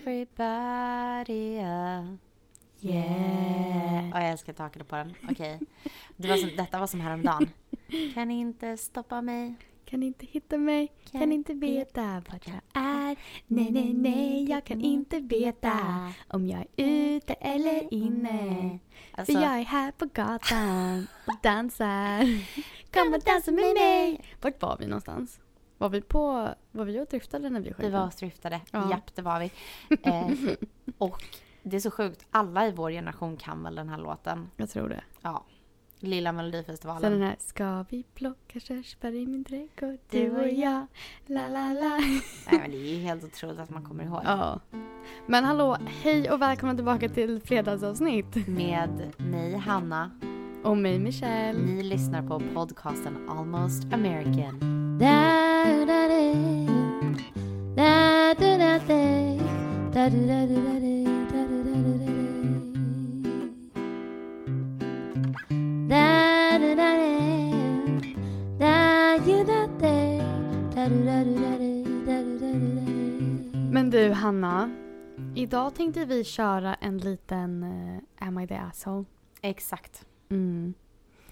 everybody up. Yeah. Och jag älskar taket på den. Okej. Det var som, detta var som häromdagen. Kan inte stoppa mig. Kan inte hitta mig, kan, Kan inte veta vart jag är. Nej, nej, nej, jag kan inte veta om jag är ute eller inne. Alltså, För jag är här på gatan och dansar. Kom och dansa med mig. Vart var vi någonstans? Var vi på, var vi och driftade när vi sjöng? vi var och striftade. Ja. Japp, det var vi. Eh, och det är så sjukt. Alla i vår generation kan väl den här låten. Jag tror det. Ja. Lilla Sen Melodifestivalen. den här, ska vi plocka körsbär i min trädgård, du och jag, la la la. Nej, men det är ju helt otroligt att man kommer ihåg. Ja. Men hallå, hej och välkomna tillbaka till fredagsavsnitt. Med mig, Hanna. Och mig Michelle. Ni lyssnar på podcasten Almost American. Men du Hanna, idag tänkte vi köra en liten eh, Am I the asshole? Exakt. Mm.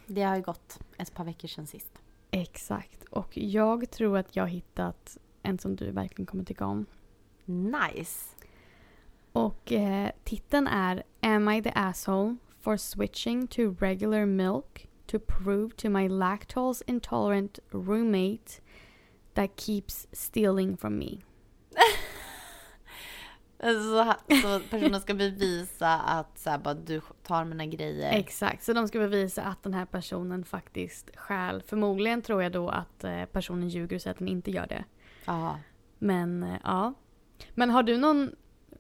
Det har ju gått ett par veckor sedan sist. Exakt. Och jag tror att jag har hittat en som du verkligen kommer tycka om. Nice. Och eh, titeln är Am I the asshole for switching to regular milk to prove to my lactose intolerant roommate that keeps stealing from me? Så, så personen ska bevisa att så här, bara, du tar mina grejer. Exakt, så de ska bevisa att den här personen faktiskt stjäl. Förmodligen tror jag då att eh, personen ljuger och säger att den inte gör det. Ja. Men eh, ja. Men har du någon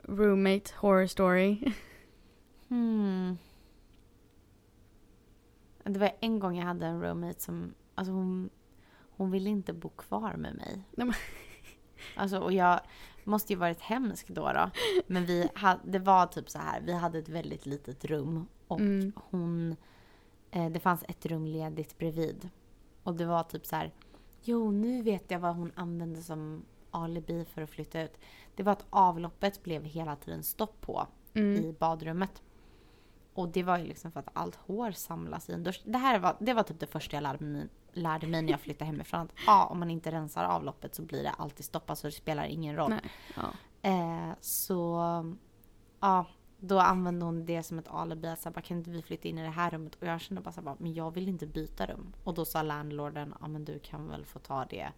roommate horror story? Hmm. Det var en gång jag hade en roommate som, alltså hon, hon ville inte bo kvar med mig. Alltså, och jag måste ju varit hemsk då då. Men vi hade, det var typ så här, vi hade ett väldigt litet rum och Mm. hon, eh, det fanns ett rum ledigt bredvid. Och det var typ så här, jo nu vet jag vad hon använde som alibi för att flytta ut. Det var att avloppet blev hela tiden stopp på Mm. i badrummet. Och det var ju liksom för att allt hår samlas i en dusch. Det här var, det var typ det första jag lärde mig, lärde mig när jag flyttade hemifrån. Att ja, om man inte rensar avloppet så blir det alltid stoppat så det spelar ingen roll. Nej. Ja. Eh, så ja, då använde hon det som ett alibi. Så här, bara, kan inte vi flytta in i det här rummet? Och jag kände bara så här, bara, men jag vill inte byta rum. Och då sa landlorden, ja men du kan väl få ta det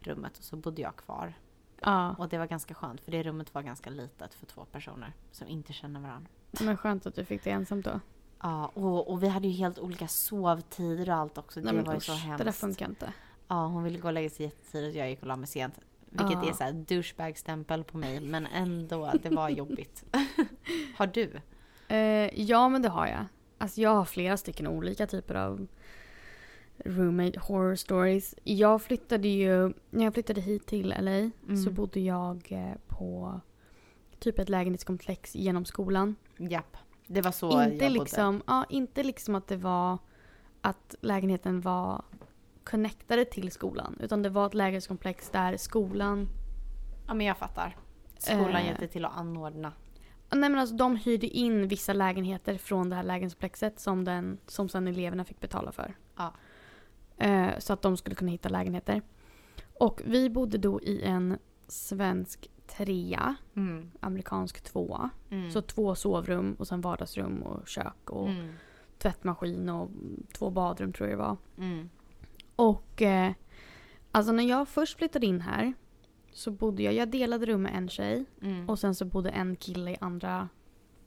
rummet. Och så bodde jag kvar. ja. Och det var ganska skönt för det rummet var ganska litet för två personer som inte känner varandra. Men skönt att du fick det ensamt då. Ja, och, och vi hade ju helt olika sovtider och allt också. Det Nej, men var ju så hemskt. Det där funkar inte. Ja, hon ville gå och lägga sig jättetidigt och jag gick och la mig sent. Vilket Ja. är så här douchebag-stämpel på mig, men ändå, det var jobbigt. Har du? Eh, ja, men det har jag. Alltså jag har flera stycken olika typer av roommate horror stories. Jag flyttade ju, när jag flyttade hit till LA Mm. så bodde jag eh, på typ ett lägenhetskomplex genom skolan. Japp. Det var så jag inte bodde. liksom, ja, inte liksom att det var att lägenheten var connectade till skolan. Utan det var ett lägenhetskomplex där skolan Ja, men jag fattar. Skolan Eh. hjälpte till att anordna. Nej men alltså de hyrde in vissa lägenheter från det här lägenhetskomplexet som, den, som sen eleverna fick betala för. Ja. Eh, så att de skulle kunna hitta lägenheter. Och vi bodde då i en svensk trea, Mm. amerikansk tvåa. Mm. Så två sovrum och sen vardagsrum och kök och Mm. tvättmaskin och två badrum tror jag det var. Mm. Och eh, alltså när jag först flyttade in här så bodde jag, jag delade rum med en tjej Mm. och sen så bodde en kille i andra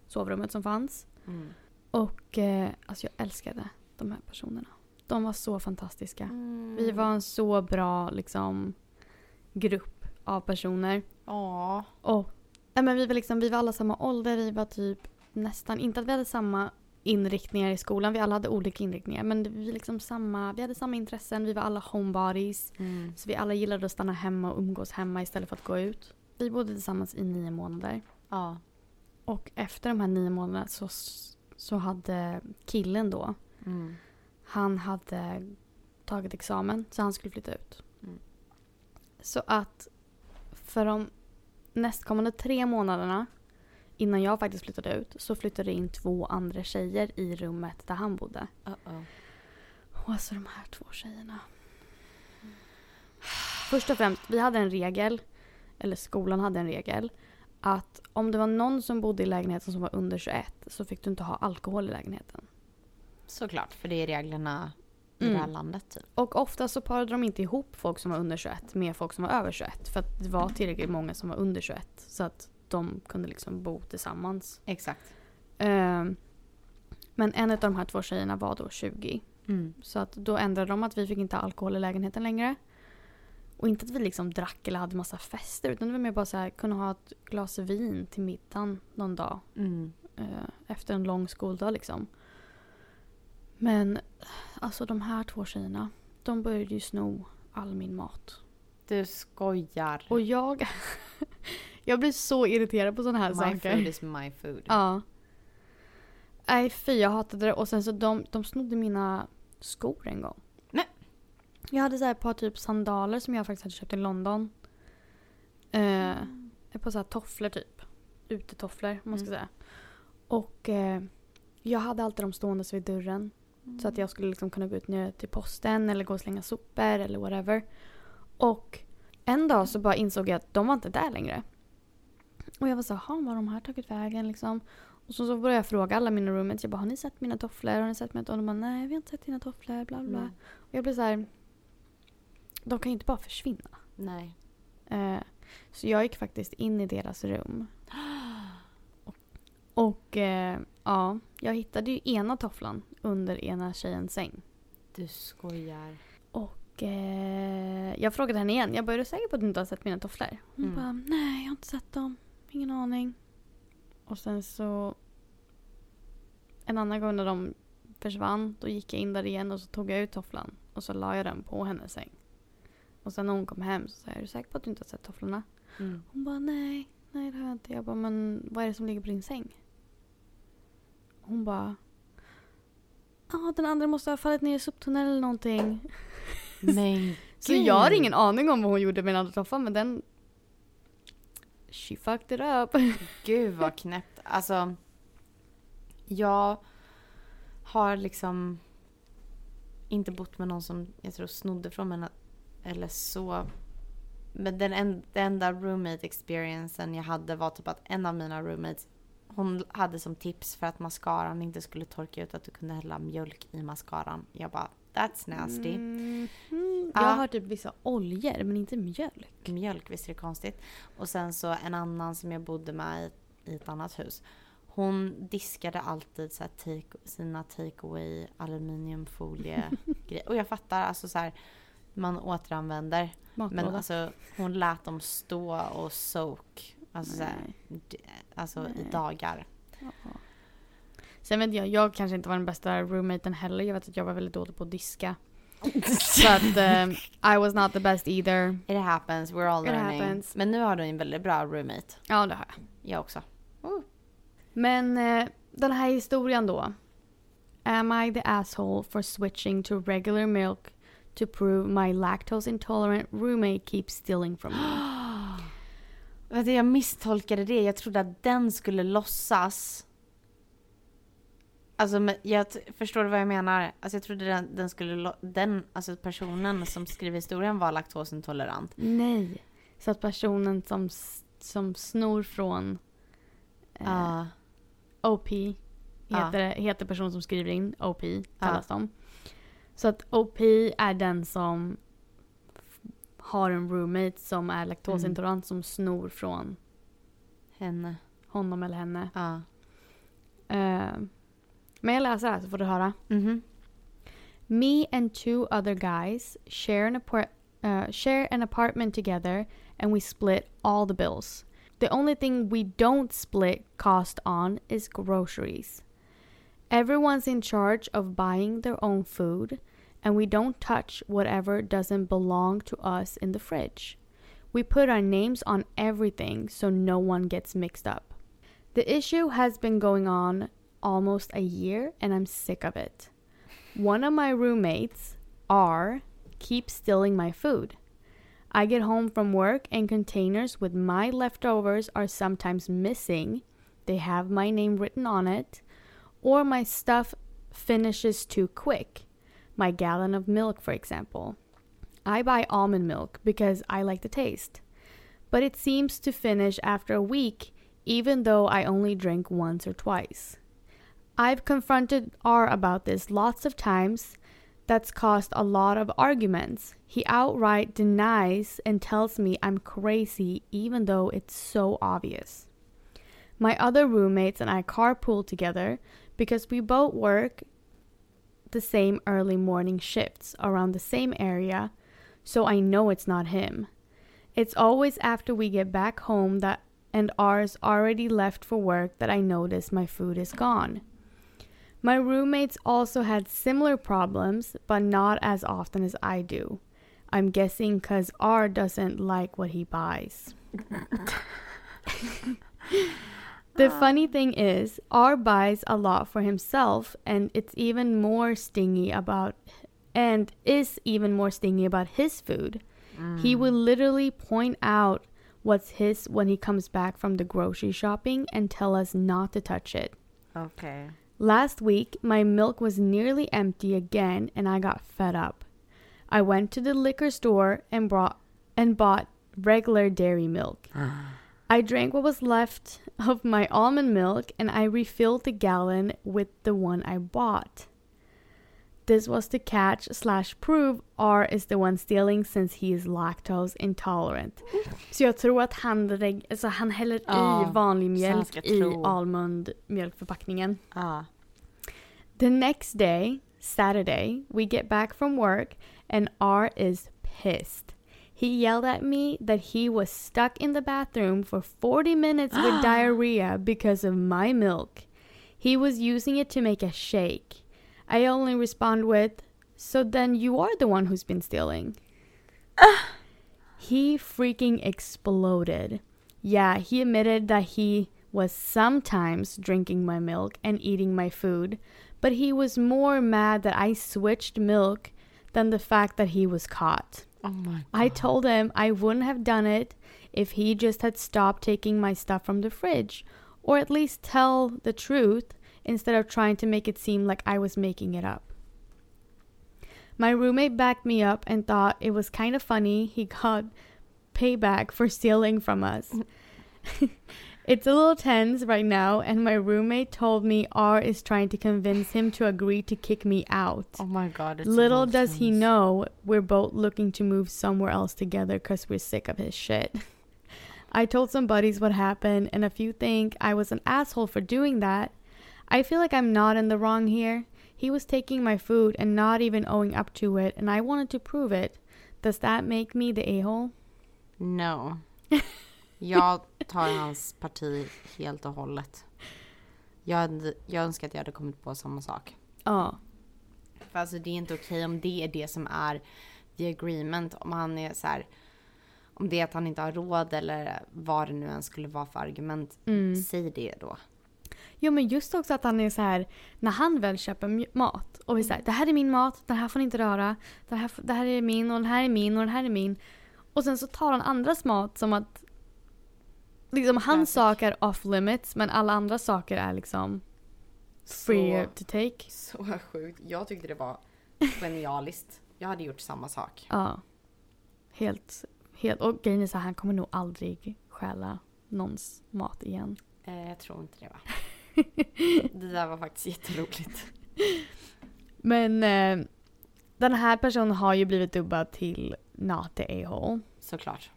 sovrummet som fanns. Mm. Och eh, alltså jag älskade de här personerna. De var så fantastiska. Vi var en så bra liksom grupp av personer. Ja. Och nej, men vi, var liksom, vi var alla samma ålder. Vi var typ nästan, inte att vi hade samma inriktningar i skolan. Vi alla hade olika inriktningar. Men vi, liksom samma, vi hade samma intressen. Vi var alla homebodies. Mm. Så vi alla gillade att stanna hemma och umgås hemma istället för att gå ut. Vi bodde tillsammans i nio månader. Ja. Och efter de här nio månaderna så, så hade killen då, Mm. han hade tagit examen så han skulle flytta ut. Mm. Så att för de nästkommande tre månaderna innan jag faktiskt flyttade ut så flyttade in två andra tjejer i rummet där han bodde. Uh-oh. Och alltså de här två tjejerna. Först och främst, vi hade en regel, eller skolan hade en regel, att om det var någon som bodde i lägenheten som var under 21 så fick du inte ha alkohol i lägenheten. Såklart, för det är reglerna i det här Mm. landet typ. Och ofta så parade de inte ihop folk som var under 21 med folk som var över 21. För att det var tillräckligt många som var under 21. Så att de kunde liksom bo tillsammans. Exakt. Ehm, men en av de här två tjejerna var då 20. Mm. Så att då ändrade de att vi fick inte ha alkohol i lägenheten längre. Och inte att vi liksom drack eller hade massa fester. Utan det var mer bara så här, kunna ha ett glas vin till middagen någon dag. Mm. eh, efter en lång skoldag liksom. Men alltså de här två tjejerna, de började ju sno all min mat. Du skojar. Och jag, jag blir så irriterad på sådana här my saker. food is my food. Ja. Nej fy, jag hatade det. Och sen så de, de snodde mina skor en gång. Nej. Jag hade så här ett par typ sandaler som jag faktiskt hade köpt i London. Eh, ett par så här tofflor typ. Utetofflor om man ska Mm. säga. Och eh, jag hade alltid dem stående vid dörren. Så att jag skulle liksom kunna gå ut ner till posten eller gå och slänga sopor eller whatever. Och en dag så bara insåg jag att de var inte där längre. Och jag var så här, "Jaha, var de här tagit vägen liksom? Och så, så började jag fråga alla mina roommates, jag bara, har ni sett mina tofflor? Har ni sett mina tofflor? Och de bara, nej vi har inte sett dina tofflor, bla bla. Nej. Och jag blev så här, de kan ju inte bara försvinna. Nej. Eh, så jag gick faktiskt in i deras rum. Och eh, ja, jag hittade ju ena tofflan under ena tjejens säng. Du skojar. Och eh, jag frågade henne igen. Jag bara, är du säker på att du inte har sett mina tofflor? Hon Mm. bara, nej jag har inte sett dem. Ingen aning. Och sen så en annan gång när de försvann, då gick jag in där igen och så tog jag ut tofflan. Och så la jag den på hennes säng. Och sen när hon kom hem så sa jag, är du säker på att du inte har sett tofflorna? Mm. Hon bara, nej, nej det har jag inte. Jag bara, men vad är det som ligger på din säng? Hon bara, ja den andra måste ha fallit ner i soptunnan eller någonting. Men Så jag har ingen aning om vad hon gjorde med den andra tofflan men den... She fucked it up. Gud vad knäppt. Alltså. Jag har liksom inte bott med någon som jag tror snodde från mig. Eller så. Men den, en, den enda roommate experiencen jag hade var typ att en av mina roommates hon hade som tips för att mascaran inte skulle torka ut att du kunde hälla mjölk i mascaran. Jag bara that's nasty. Mm, mm, Ja. jag har typ vissa oljor men inte mjölk. mjölk, visst är det konstigt. Och sen så en annan som jag bodde med i, i ett annat hus. Hon diskade alltid så take, sina take-away aluminiumfolie grejer. Och jag fattar, alltså så här, man återanvänder. Men Matlåda. alltså hon lät dem stå och soak. Alltså, så här, Nej. d- alltså i dagar. Ja. Sen vet jag, jag kanske inte var den bästa roommaten heller. Jag vet att jag var väldigt dålig på att diska. Så att um, I was not the best either. It happens, we're all It learning. happens. Men nu har du en väldigt bra roommate. Ja, det har jag. Jag också. Men eh, den här historien då. Am I the asshole for switching to regular milk to prove my lactose intolerant roommate keeps stealing from me? Vet jag misstolkade det. Jag trodde att den skulle låtsas. Alltså, jag förstår du vad jag menar? Alltså, jag trodde den, den skulle... Den, alltså personen som skriver historien var laktosintolerant. Nej. Så att personen som, som snor från eh, Ja. OP heter, det- heter person som skriver in. OP kallas de. Så att OP är den som har en roommate som är laktosintolerant som snor från henne. honom eller henne. Ja. Eh, men jag läser här så får du höra. Mhm. Me and two other guys share an, apart- uh, share an apartment together and we split all the bills. The only thing we don't split cost on is groceries. Everyone's in charge of buying their own food and we don't touch whatever doesn't belong to us in the fridge. We put our names on everything so no one gets mixed up. The issue has been going on almost a year and I'm sick of it. One of my roommates, R, keeps stealing my food. I get home from work and containers with my leftovers are sometimes missing. They have my name written on it. Or my stuff finishes too quick. My gallon of milk, for example. I buy almond milk because I like the taste. But it seems to finish after a week, even though I only drink once or twice. I've confronted R about this lots of times. That's caused a lot of arguments. He outright denies and tells me I'm crazy, even though it's so obvious. My other roommates and I carpool together because we both work the same early morning shifts around the same area, so I know it's not him. It's always after we get back home that and R's already left for work that I notice my food is gone. My roommates also had similar problems, but not as often as I do. I'm guessing because R doesn't like what he buys. the um, funny thing is, R buys a lot for himself, and it's even more stingy about, and is even more stingy about his food. He mm. will literally point out what's his when he comes back from the grocery shopping and tell us not to touch it. Okay. Last week, my milk was nearly empty again and I got fed up. I went to the liquor store and brought and bought regular dairy milk. I drank what was left of my almond milk and I refilled the gallon with the one I bought. This was to catch slash prove R is the one stealing since he is lactose intolerant. Så jag tror att han, alltså han häller Ja, i vanlig mjölk i almondmjölkförpackningen. Ja. The next day, Saturday, we get back from work and R is pissed. He yelled at me that he was stuck in the bathroom for 40 minutes with diarrhea because of my milk. He was using it to make a shake. I only respond with, So then you are the one who's been stealing. he freaking exploded. Yeah, he admitted that he was sometimes drinking my milk and eating my food, but he was more mad that I switched milk than the fact that he was caught. Oh my I told him I wouldn't have done it if he just had stopped taking my stuff from the fridge, or at least tell the truth instead of trying to make it seem like I was making it up. My roommate backed me up and thought it was kind of funny he got payback for stealing from us. it's a little tense right now, and my roommate told me R is trying to convince him to agree to kick me out. Oh my god. It's Little does he know we're both looking to move somewhere else together because we're sick of his shit. I told some buddies what happened, and a few think I was an asshole for doing that. I feel like I'm not in the wrong here. He was taking my food and not even owing up to it, and I wanted to prove it. Does that make me the a hole? No. Jag tar hans parti helt och hållet. Jag, jag önskar att jag hade kommit på samma sak. Ja. För alltså det är inte okej om det är det som är the agreement. Om han är så här. Om det är att han inte har råd eller vad det nu än skulle vara för argument. Mm. Säg det då. Jo men just också att han är så här när han väl köper mat och är så här, det här är min mat, den här får ni inte röra, det här, det här är min och den här är min och den här är min. Och sen så tar han andras mat som att liksom hans sak är off limits men alla andra saker är liksom free Så- to take. Så sjukt. Jag tyckte det var genialiskt. Jag hade gjort samma sak. Ja. Helt, helt. Och grejen är så här, han kommer nog aldrig stjäla någons mat igen. Eh, jag tror inte det va. det där var faktiskt jätteroligt. Men eh, den här personen har ju blivit dubbad till not the a-hole. Såklart.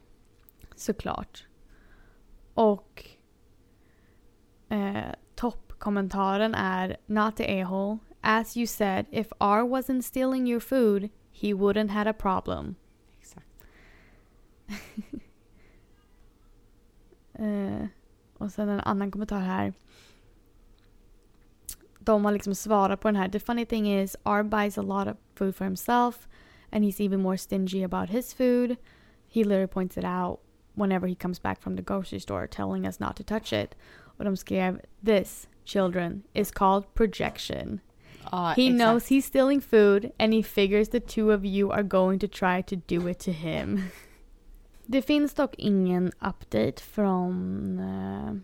Såklart. Och eh, toppkommentaren är Not the a-hole. As you said, if R wasn't stealing your food, he wouldn't had a problem. Exakt. Eh, och sen en annan kommentar här. De har liksom svarat på den här. The funny thing is R buys a lot of food for himself and he's even more stingy about his food. He literally points it out whenever he comes back from the grocery store telling us not to touch it. Och de skrev This, children, is called projection. Ja, He exakt. knows he's stealing food and he figures the two of you are going to try to do it to him. Det finns dock ingen update från eh,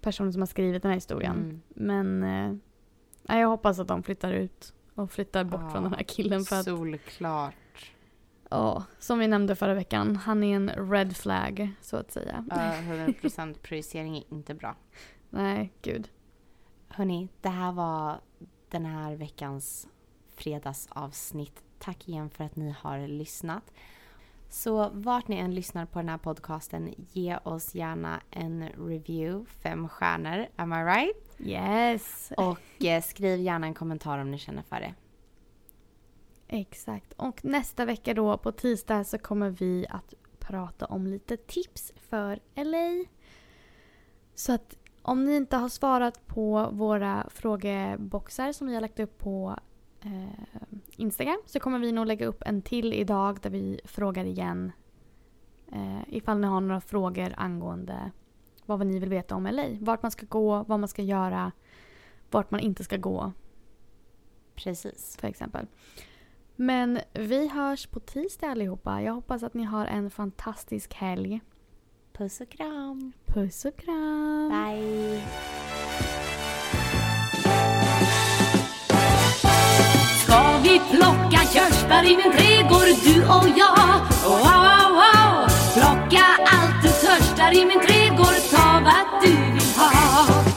personen som har skrivit den här historien. Mm. Men eh, jag hoppas att de flyttar ut och flyttar bort Ja, från den här killen. För att, Solklart. Ja, som vi nämnde förra veckan, han är en red flag så att säga. Ja, 100% projicering är inte bra. Nej, gud. Hörni, det här var den här veckans fredagsavsnitt. Tack igen för att ni har lyssnat. Så vart ni än lyssnar på den här podcasten, ge oss gärna en review, fem stjärnor, am I right? Yes! Och eh, skriv gärna en kommentar om ni känner för det. Exakt. Och nästa vecka då på tisdag så kommer vi att prata om lite tips för LA. Så att om ni inte har svarat på våra frågeboxar som vi har lagt upp på eh, Instagram så kommer vi nog lägga upp en till idag där vi frågar igen eh, ifall ni har några frågor angående vad ni vill veta om LA. Vart man ska gå, vad man ska göra, vart man inte ska gå Precis. för exempel. Men vi hörs på tisdag allihopa. Jag hoppas att ni har en fantastisk helg. Puss och kram. Puss och kram! Bye. Ska vi plocka körsbär i min trädgård du och jag? Wow, wow, wow. Plocka allt du törstar i min trädgård, ta vad du vill ha.